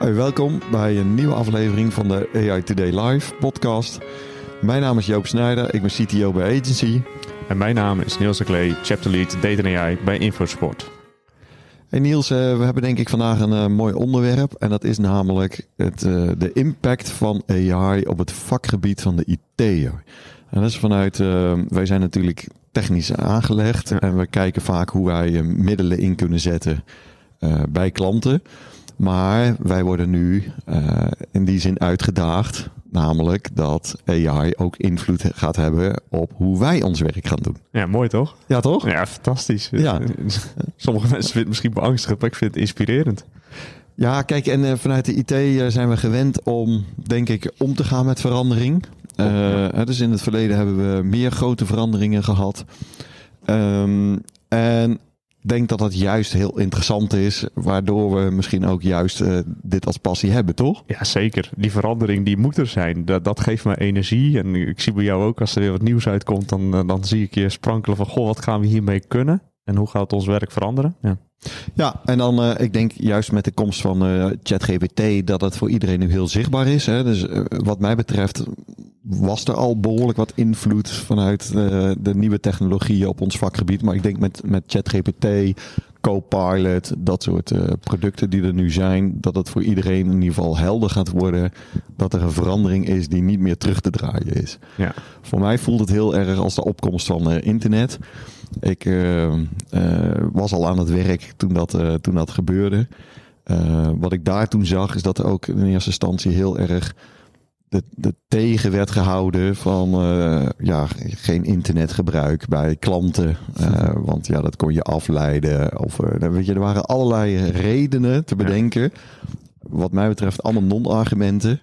Hoi, welkom bij een nieuwe aflevering van de AI Today Live podcast. Mijn naam is Joop Snijder, ik ben CTO bij Agency. En mijn naam is Niels de Klee, Chapter Lead Data AI bij Infosport. Hey Niels, eh, we hebben denk ik vandaag een eh, mooi onderwerp. En dat is namelijk het, eh, de impact van AI op het vakgebied van de IT. En dat is vanuit, wij zijn natuurlijk technisch aangelegd. En we kijken vaak hoe wij middelen in kunnen zetten bij klanten. Maar wij worden nu in die zin uitgedaagd. Namelijk dat AI ook invloed gaat hebben op hoe wij ons werk gaan doen. Ja, mooi toch? Ja, toch? Ja, fantastisch. Ja. Sommige mensen vinden het misschien beangstigend, maar ik vind het inspirerend. Ja, kijk, en uh, vanuit de IT uh, zijn we gewend om, denk ik, om te gaan met verandering. Uh, dus in het verleden hebben we meer grote veranderingen gehad. Um, en denk dat dat juist heel interessant is, waardoor we misschien ook juist uh, dit als passie hebben, toch? Ja, zeker. Die verandering die moet er zijn. Dat, dat geeft me energie. En ik zie bij jou ook, als er weer wat nieuws uitkomt, dan, uh, dan zie ik je sprankelen van, goh, wat gaan we hiermee kunnen? En hoe gaat ons werk veranderen? Ja. Ja, en dan uh, ik denk juist met de komst van uh, ChatGPT dat het voor iedereen nu heel zichtbaar is. Hè? Dus uh, wat mij betreft was er al behoorlijk wat invloed vanuit de nieuwe technologieën op ons vakgebied. Maar ik denk met, met ChatGPT, Copilot, dat soort producten die er nu zijn, dat het voor iedereen in ieder geval helder gaat worden dat er een verandering is die niet meer terug te draaien is. Ja. Voor mij voelt het heel erg als de opkomst van internet. Ik was al aan het werk toen dat, toen dat gebeurde. wat ik daar toen zag, is dat er ook in eerste instantie heel erg de, de tegen werd gehouden van ja, geen internetgebruik bij klanten. want ja, dat kon je afleiden. Of weet je, er waren allerlei redenen te bedenken. Ja. Wat mij betreft allemaal non-argumenten.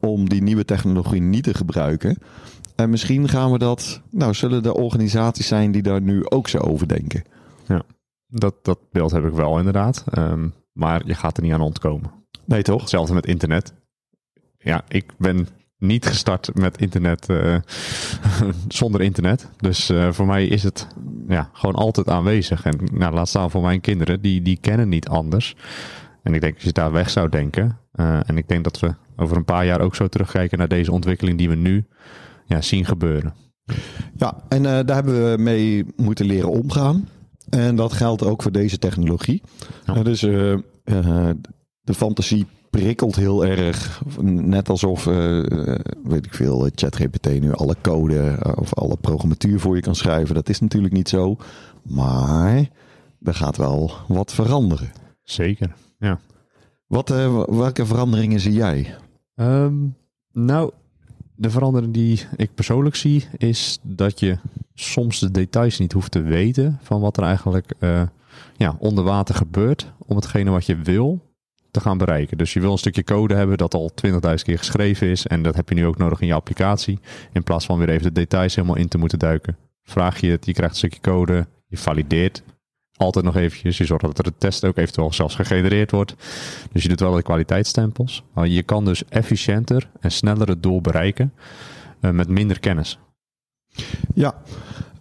om die nieuwe technologie niet te gebruiken. En misschien gaan we dat, nou, zullen er organisaties zijn die daar nu ook zo over denken. Ja, dat, dat beeld heb ik wel inderdaad. Um, maar je gaat er niet aan ontkomen. Nee, toch? Hetzelfde met internet. Ja, ik ben niet gestart met internet uh, zonder internet. Dus uh, voor mij is het ja, gewoon altijd aanwezig. En nou, laat staan voor mijn kinderen, die, die kennen niet anders. En ik denk als je daar weg zou denken. Uh, en ik denk dat we over een paar jaar ook zo terugkijken naar deze ontwikkeling die we nu ja, zien gebeuren. Ja, en daar hebben we mee moeten leren omgaan. En dat geldt ook voor deze technologie. Ja. Dus de fantasie prikkelt heel erg. Net alsof, weet ik veel, ChatGPT nu alle code of alle programmatuur voor je kan schrijven. Dat is natuurlijk niet zo. Maar er gaat wel wat veranderen. Zeker, ja. Wat, welke veranderingen zie jij? Um, nou, de verandering die ik persoonlijk zie, is dat je soms de details niet hoeft te weten van wat er eigenlijk uh, ja, onder water gebeurt om hetgene wat je wil te gaan bereiken. Dus je wil een stukje code hebben dat al 20.000 keer geschreven is en dat heb je nu ook nodig in je applicatie. In plaats van weer even de details helemaal in te moeten duiken. Vraag je het, je krijgt een stukje code, je valideert altijd nog eventjes. Je zorgt dat er de test ook eventueel zelfs gegenereerd wordt. Dus je doet wel de kwaliteitsstempels. Maar je kan dus efficiënter en sneller het doel bereiken uh, met minder kennis. Ja,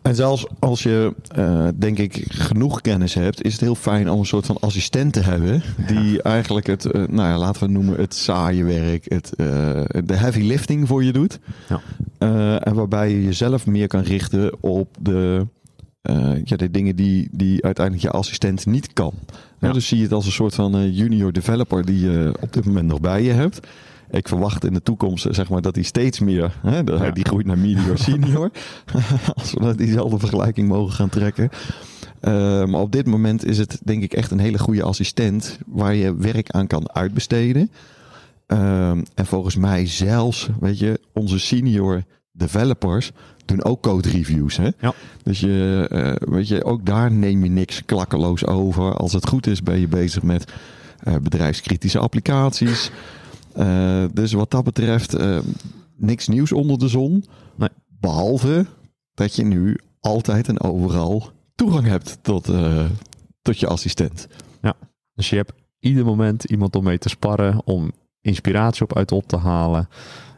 en zelfs als je, uh, denk ik, genoeg kennis hebt, is het heel fijn om een soort van assistent te hebben. Die ja. eigenlijk het, uh, nou ja, laten we het noemen, het saaie werk, het, uh, de heavy lifting voor je doet. Ja. en waarbij je jezelf meer kan richten op de, ja, de dingen die, die uiteindelijk je assistent niet kan. Ja. dus zie je het als een soort van junior developer die je op dit moment nog bij je hebt. Ik verwacht in de toekomst zeg maar, dat hij steeds meer, hè, ja. die groeit naar medior senior. als we diezelfde vergelijking mogen gaan trekken. Uh, maar op dit moment is het denk ik echt een hele goede assistent waar je werk aan kan uitbesteden. en volgens mij zelfs, weet je, onze senior developers doen ook code reviews. Hè? Ja. Dus je, uh, weet je, ook daar neem je niks klakkeloos over. Als het goed is, ben je bezig met uh, bedrijfskritische applicaties. Eh, dus wat dat betreft, eh, niks nieuws onder de zon. Nee. Behalve dat je nu altijd en overal toegang hebt tot, eh, tot je assistent. Dus je hebt ieder moment iemand om mee te sparren, om inspiratie op uit op te halen.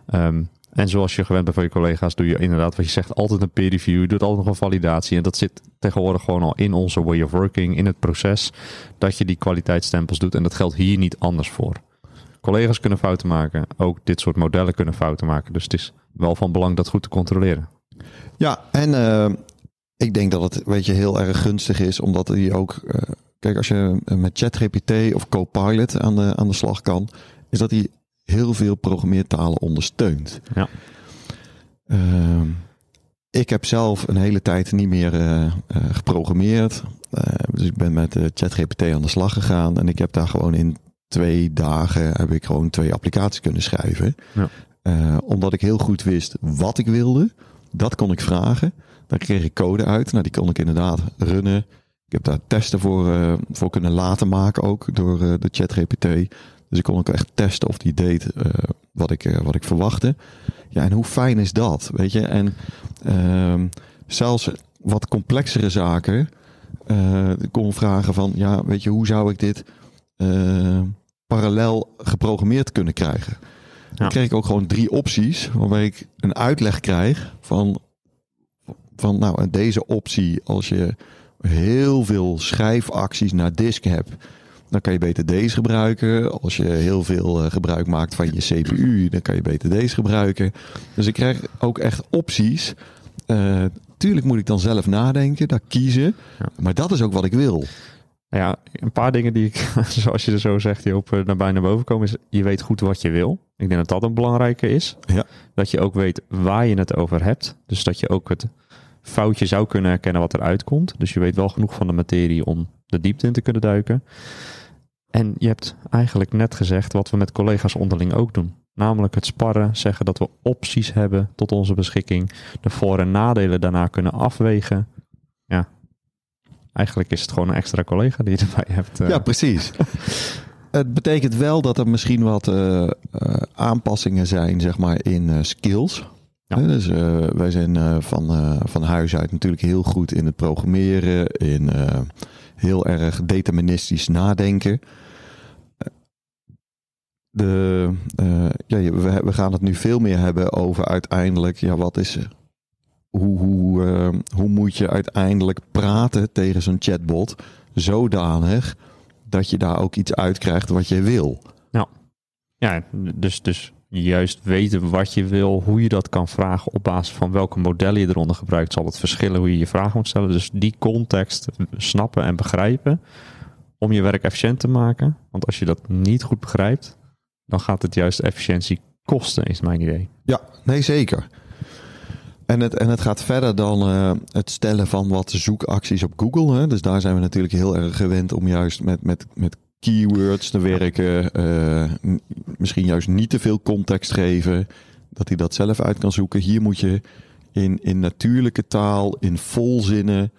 Ehm, en zoals je gewend bent van je collega's, doe je inderdaad wat je zegt, altijd een peer review. Je doet altijd nog een validatie. En dat zit tegenwoordig gewoon al in onze way of working, in het proces, dat je die kwaliteitsstempels doet. En dat geldt hier niet anders voor. Collega's kunnen fouten maken, ook dit soort modellen kunnen fouten maken. Dus het is wel van belang dat goed te controleren. Ja, en eh, ik denk dat het weet je, heel erg gunstig is, omdat die ook. eh, kijk, als je met ChatGPT of Copilot aan de, aan de slag kan, is dat hij heel veel programmeertalen ondersteunt. Ja. Ehm, ik heb zelf een hele tijd niet meer eh, geprogrammeerd. Dus ik ben met ChatGPT aan de slag gegaan. En ik heb daar gewoon in twee dagen heb ik gewoon twee applicaties kunnen schrijven. Ja. Eh, omdat ik heel goed wist wat ik wilde. Dat kon ik vragen. Dan kreeg ik code uit. Nou, die kon ik inderdaad runnen. Ik heb daar testen voor, eh, voor kunnen laten maken ook door eh, de ChatGPT. Dus ik kon ook echt testen of die deed wat, ik, wat ik verwachtte. Ja, en hoe fijn is dat? Weet je, en ehm, zelfs wat complexere zaken. ik kon vragen van, ja, weet je, hoe zou ik dit parallel geprogrammeerd kunnen krijgen? Dan Ja. kreeg ik ook gewoon drie opties, waarbij ik een uitleg krijg van, van nou, deze optie, als je heel veel schrijfacties naar disk hebt, dan kan je beter deze gebruiken. Als je heel veel eh, gebruik maakt van je CPU, dan kan je beter deze gebruiken. Dus ik krijg ook echt opties. Eh, tuurlijk moet ik dan zelf nadenken, daar kiezen. Ja. Maar dat is ook wat ik wil. Nou ja, een paar dingen die ik, zoals je er zo zegt, die op eh, naar bijna boven komen, is je weet goed wat je wil. Ik denk dat dat een belangrijke is. Ja. Dat je ook weet waar je het over hebt. Dus dat je ook het foutje zou kunnen herkennen wat eruit komt. Dus je weet wel genoeg van de materie om de diepte in te kunnen duiken. En je hebt eigenlijk net gezegd wat we met collega's onderling ook doen. Namelijk het sparren, zeggen dat we opties hebben tot onze beschikking. De voor- en nadelen daarna kunnen afwegen. Ja, eigenlijk is het gewoon een extra collega die je erbij hebt. eh. Ja, precies. Het betekent wel dat er misschien wat eh, eh, aanpassingen zijn, zeg maar, in skills. Ja. Dus wij zijn van, van huis uit natuurlijk heel goed in het programmeren, in heel erg deterministisch nadenken. De, ja, we, we gaan het nu veel meer hebben over uiteindelijk, ja, wat is hoe, hoe, eh, hoe moet je uiteindelijk praten tegen zo'n chatbot zodanig dat je daar ook iets uit krijgt wat je wil. Ja, dus, dus juist weten wat je wil, hoe je dat kan vragen op basis van welke modellen je eronder gebruikt, zal het verschillen hoe je je vraag moet stellen. Dus die context snappen en begrijpen om je werk efficiënt te maken. Want als je dat niet goed begrijpt, dan gaat het juist efficiëntie kosten, is mijn idee. Ja, nee zeker. En het, en het gaat verder dan eh, het stellen van wat zoekacties op Google. Hè. Dus daar zijn we natuurlijk heel erg gewend om juist met, met, met keywords te werken. eh, misschien juist niet te veel context geven. Dat hij dat zelf uit kan zoeken. Hier moet je in, in natuurlijke taal, in volzinnen,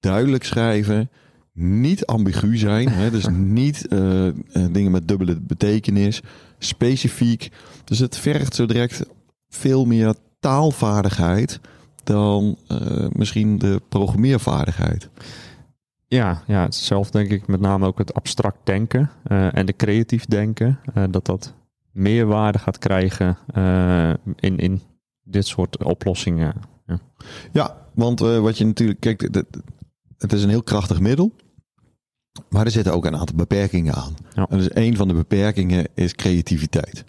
duidelijk schrijven. Niet ambigu zijn. Hè. Dus niet eh, dingen met dubbele betekenis. Specifiek. Dus het vergt zo direct veel meer taalvaardigheid dan eh, misschien de programmeervaardigheid. Ja, ja, zelf denk ik met name ook het abstract denken eh, en de creatief denken. eh, dat dat meer waarde gaat krijgen in, in dit soort oplossingen. Ja, want eh, wat je natuurlijk, kijk, het- is een heel krachtig middel. Maar er zitten ook een aantal beperkingen aan. Ja. En dus een van de beperkingen is creativiteit.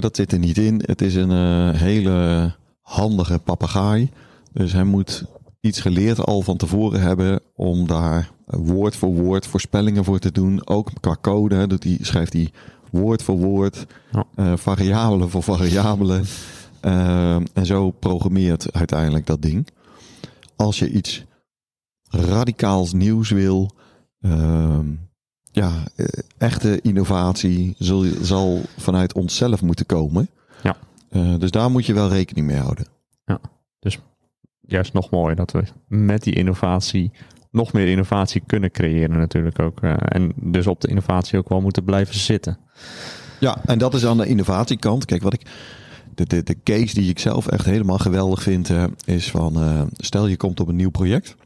Dat zit er niet in. Het is een eh, hele handige papegaai. Dus hij moet iets geleerd al van tevoren hebben om daar woord voor woord voorspellingen voor te doen. Ook qua code hè, doet hij, schrijft hij woord voor woord, Ja. eh, variabelen voor variabelen. Eh, en zo programmeert uiteindelijk dat ding. Als je iets radicaals nieuws wil, ehm, ja, eh, echte innovatie zal, zal vanuit onszelf moeten komen. Ja. Eh, dus daar moet je wel rekening mee houden. Juist nog mooier dat we met die innovatie nog meer innovatie kunnen creëren natuurlijk ook. eh, en dus op de innovatie ook wel moeten blijven zitten. Ja, en dat is aan de innovatiekant. Kijk, wat ik. De, de, de case die ik zelf echt helemaal geweldig vind, is van. stel je komt op een nieuw project.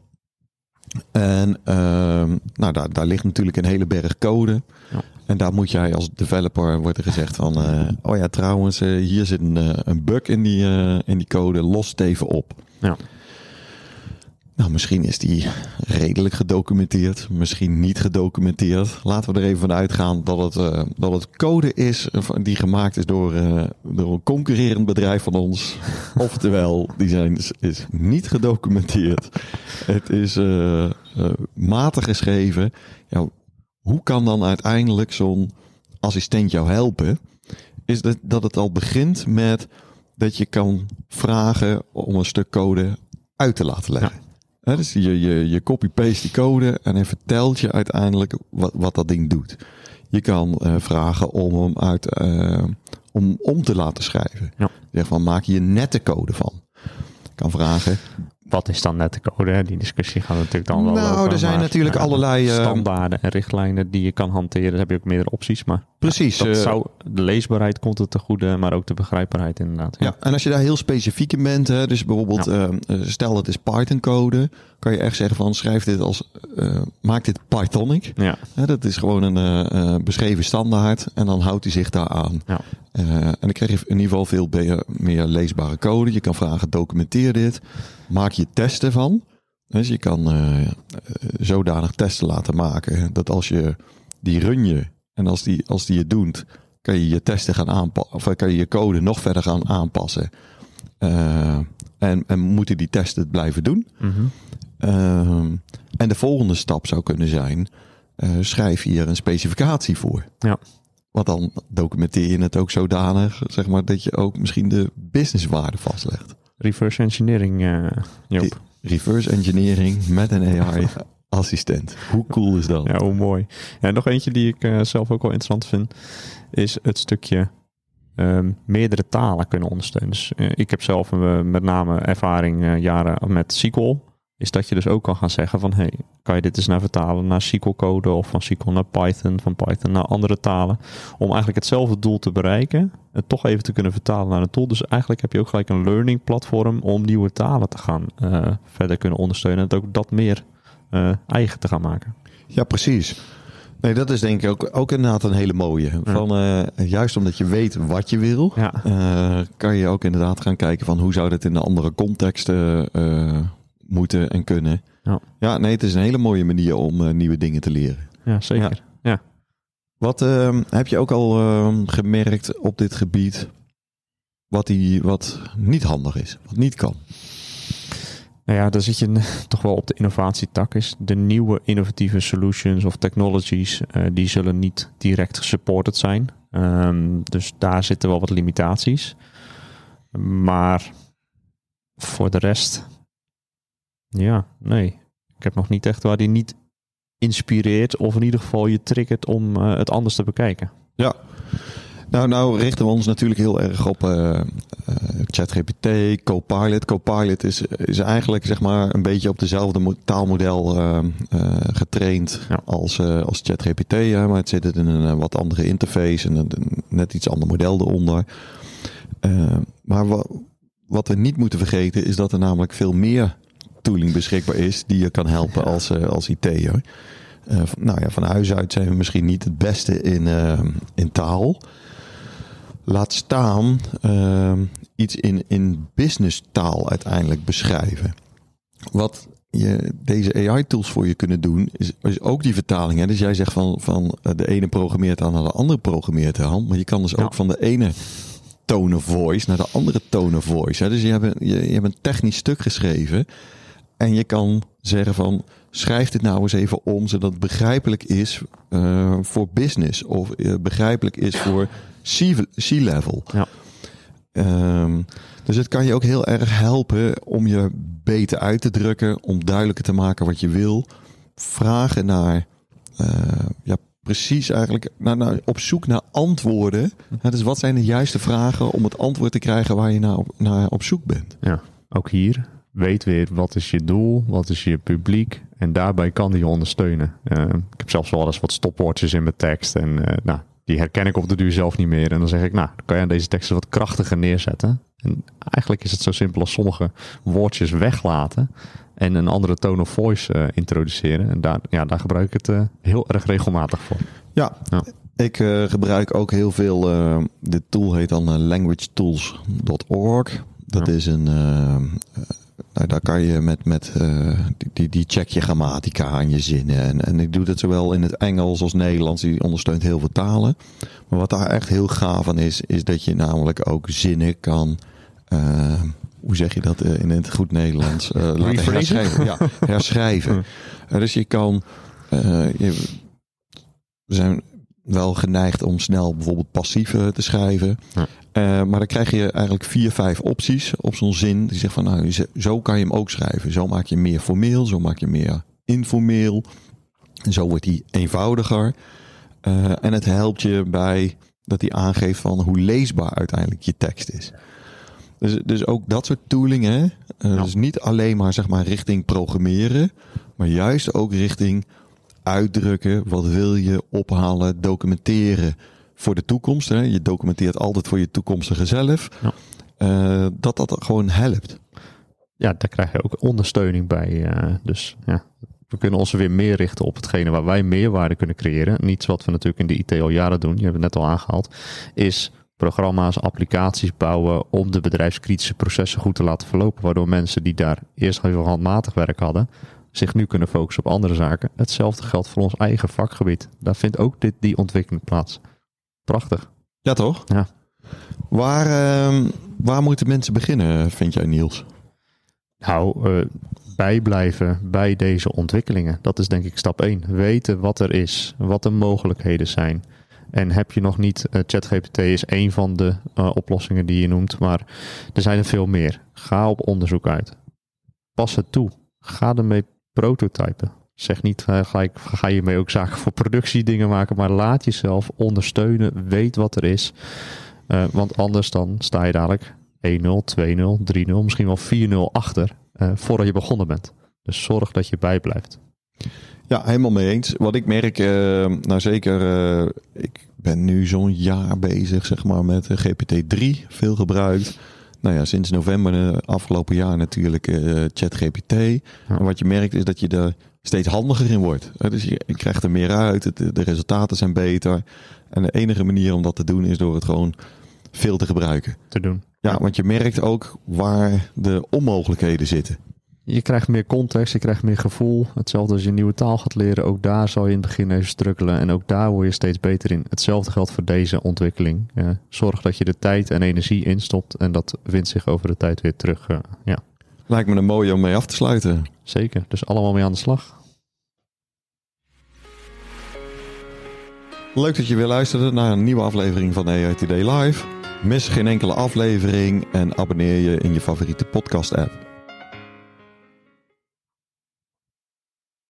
En ehm, nou, daar, daar ligt natuurlijk een hele berg code. Ja. En daar moet jij als developer, wordt er gezegd van. eh, oh ja, trouwens, eh, hier zit een, eh, een bug in die, in die code. Los het even op. Ja. Nou, misschien is die redelijk gedocumenteerd, misschien niet gedocumenteerd. Laten we er even van uitgaan dat het, eh, dat het code is eh, die gemaakt is door, eh, door een concurrerend bedrijf van ons. Oftewel, die zijn, is, niet gedocumenteerd. Het is matig geschreven. Hoe kan dan uiteindelijk zo'n assistent jou helpen? Is dat, dat het al begint met dat je kan vragen om een stuk code uit te laten leggen. Dus je, je, je copy-paste die code en hij vertelt je uiteindelijk wat, wat dat ding doet. Je kan eh, vragen om hem uit, eh, om, om te laten schrijven. Ja. Zeg van maak je nette code van. Je kan vragen. Wat is dan net de code? Hè? Die discussie gaat natuurlijk dan wel Nou, er zijn maar, natuurlijk ja, allerlei, eh, standaarden en richtlijnen die je kan hanteren. Daar heb je ook meerdere opties, maar Precies. dat eh, zou de leesbaarheid komt het te goede, maar ook de begrijpbaarheid inderdaad. Ja, en als je daar heel specifiek in bent, hè, dus bijvoorbeeld Ja. eh, eh, stel het is Python code, kan je echt zeggen van schrijf dit als, eh, maak dit Pythonic. ja, dat is gewoon een eh, eh, beschreven standaard en dan houdt hij zich daar aan. ja. Eh, en dan krijg je in ieder geval veel meer leesbare code. Je kan vragen, documenteer dit. Maak je testen van. Dus je kan eh, eh, zodanig testen laten maken dat als je die run je en als die, als die het doet, kan je je testen gaan aanpassen. Of kan je je code nog verder gaan aanpassen. En, en moeten die testen het blijven doen. Mhm. En de volgende stap zou kunnen zijn: schrijf hier een specificatie voor. Ja. Want dan documenteer je het ook zodanig, zeg maar, dat je ook misschien de businesswaarde vastlegt. Reverse engineering, Joop. Reverse engineering met een AI-assistent. Hoe cool is dat? Ja, hoe mooi. Ja, nog eentje die ik eh, zelf ook wel interessant vind, is het stukje ehm, meerdere talen kunnen ondersteunen. Dus eh, ik heb zelf met name ervaring jaren met SQL. Is dat je dus ook kan gaan zeggen van, hey, kan je dit eens naar vertalen naar SQL-code of van SQL naar Python, van Python naar andere talen. Om eigenlijk hetzelfde doel te bereiken, het toch even te kunnen vertalen naar een tool. Dus eigenlijk heb je ook gelijk een learning platform om nieuwe talen te gaan eh, verder kunnen ondersteunen. En het ook dat meer eh, eigen te gaan maken. Ja, precies. Nee, dat is denk ik ook, ook inderdaad een hele mooie. Van, eh, juist omdat je weet wat je wil, Ja. kan je ook inderdaad gaan kijken van hoe zou dit in de andere contexten moeten en kunnen. Ja. ja, nee, het is een hele mooie manier om eh, nieuwe dingen te leren. Ja, zeker. Ja. Wat ehm, heb je ook al ehm, gemerkt op dit gebied? Wat, die, wat niet handig is, wat niet kan. Nou ja, daar zit je toch wel op de innovatietak. Is de nieuwe innovatieve solutions of technologies, eh, die zullen niet direct supported zijn. Ehm, dus daar zitten wel wat limitaties. Maar voor de rest, ja, nee. Ik heb nog niet echt waar die niet inspireert of in ieder geval je triggert om eh, het anders te bekijken. Ja. Nou, nou richten we ons natuurlijk heel erg op eh, eh, ChatGPT, Copilot. Copilot is, is eigenlijk zeg maar een beetje op dezelfde mo- taalmodel getraind Ja. als, als ChatGPT. Maar het zit in een wat andere interface en een, net iets ander model eronder. Maar wa- wat we niet moeten vergeten is dat er namelijk veel meer tooling beschikbaar is die je kan helpen als, eh, als IT'er. Eh, nou ja, van huis uit zijn we misschien niet het beste in, eh, in taal. Laat staan iets in, in business taal uiteindelijk beschrijven. Wat je, deze AI-tools voor je kunnen doen, is, is ook die vertaling. Hè? Dus jij zegt van, van de ene programmeert aan naar de andere programmeert aan. Maar je kan dus Ja. ook van de ene tone of voice naar de andere tone of voice. Hè? Dus je hebt, een, je, je hebt een technisch stuk geschreven. En je kan zeggen van schrijf dit nou eens even om zodat het begrijpelijk is eh, voor business of eh, begrijpelijk is voor C-level. Ja. Ehm, dus het kan je ook heel erg helpen om je beter uit te drukken, om duidelijker te maken wat je wil. Vragen naar, eh, ja, precies eigenlijk, naar, naar, op zoek naar antwoorden. Ja, dus wat zijn de juiste vragen om het antwoord te krijgen waar je naar op, naar op zoek bent? Ja, ook hier. Weet weer wat is je doel, wat is je publiek. En daarbij kan die je ondersteunen. Eh, ik heb zelfs wel eens wat stopwoordjes in mijn tekst. En eh, nou, die herken ik op de duur zelf niet meer. En dan zeg ik, nou, dan kan je deze teksten wat krachtiger neerzetten. En eigenlijk is het zo simpel als sommige woordjes weglaten en een andere tone of voice uh, introduceren. En daar, ja, daar gebruik ik het heel erg regelmatig voor. Ja, ja. ik gebruik ook heel veel. dit tool heet dan languagetools.org. Dat ja. is een. Nou, daar kan je met, met die, die, die check je grammatica aan je zinnen. En, en ik doe dat zowel in het Engels als Nederlands. Die ondersteunt heel veel talen. Maar wat daar echt heel gaaf aan is, is dat je namelijk ook zinnen kan hoe zeg je dat uh, in het goed Nederlands? Uh, laten herschrijven. Ja, herschrijven. Dus je kan, je, we zijn wel geneigd om snel bijvoorbeeld passief te schrijven. Ja. Maar dan krijg je eigenlijk vier, vijf opties op zo'n zin. Die zegt van nou, zo kan je hem ook schrijven. Zo maak je hem meer formeel, zo maak je hem meer informeel. En zo wordt hij eenvoudiger. en het helpt je bij dat hij aangeeft van hoe leesbaar uiteindelijk je tekst is. Dus, dus ook dat soort tooling, hè? Uh, Dus niet alleen maar, zeg maar richting programmeren, maar juist ook richting uitdrukken. Wat wil je ophalen, documenteren voor de toekomst. Hè? Je documenteert altijd voor je toekomstige zelf. Ja. Uh, dat dat gewoon helpt. Ja, daar krijg je ook ondersteuning bij. Uh, dus ja, we kunnen ons weer meer richten op hetgene waar wij meerwaarde kunnen creëren. Niets wat we natuurlijk in de IT al jaren doen, je hebt het net al aangehaald, is programma's, applicaties bouwen om de bedrijfskritische processen goed te laten verlopen. Waardoor mensen die daar eerst heel handmatig werk hadden, zich nu kunnen focussen op andere zaken. Hetzelfde geldt voor ons eigen vakgebied. Daar vindt ook dit, die ontwikkeling plaats. Prachtig. Ja, toch? Ja. Waar, uh, waar moeten mensen beginnen, vind jij, Niels? Nou, uh, bijblijven bij deze ontwikkelingen. Dat is denk ik stap 1. Weten wat er is, wat de mogelijkheden zijn. En heb je nog niet, uh, ChatGPT is een van de uh, oplossingen die je noemt, maar er zijn er veel meer. Ga op onderzoek uit. Pas het toe. Ga ermee prototypen. Zeg niet, uh, ga, ik, ga je mee ook zaken voor productiedingen maken, maar laat jezelf ondersteunen. Weet wat er is. want anders dan sta je dadelijk 1-0, 2-0, 3-0, misschien wel 4-0 achter voordat je begonnen bent. Dus zorg dat je bijblijft. Ja, helemaal mee eens. Wat ik merk, nou zeker, ik ben nu zo'n jaar bezig zeg maar met GPT-3, veel gebruikt. Nou ja, sinds november afgelopen jaar natuurlijk uh, ChatGPT. Ja. En wat je merkt is dat je er steeds handiger in wordt. Dus je, je krijgt er meer uit, de resultaten zijn beter. En de enige manier om dat te doen is door het gewoon veel te gebruiken. Te doen. Ja, want je merkt ook waar de onmogelijkheden zitten. Je krijgt meer context, je krijgt meer gevoel. Hetzelfde als je een nieuwe taal gaat leren. Ook daar zal je in het begin even strukkelen. En ook daar word je steeds beter in. Hetzelfde geldt voor deze ontwikkeling. zorg dat je de tijd en energie instopt. En dat wint zich over de tijd weer terug. Uh, ja. Lijkt me een mooie om mee af te sluiten. Zeker, dus allemaal mee aan de slag. Leuk dat je weer luisterde naar een nieuwe aflevering van Today Live. Mis geen enkele aflevering en abonneer je in je favoriete podcast app.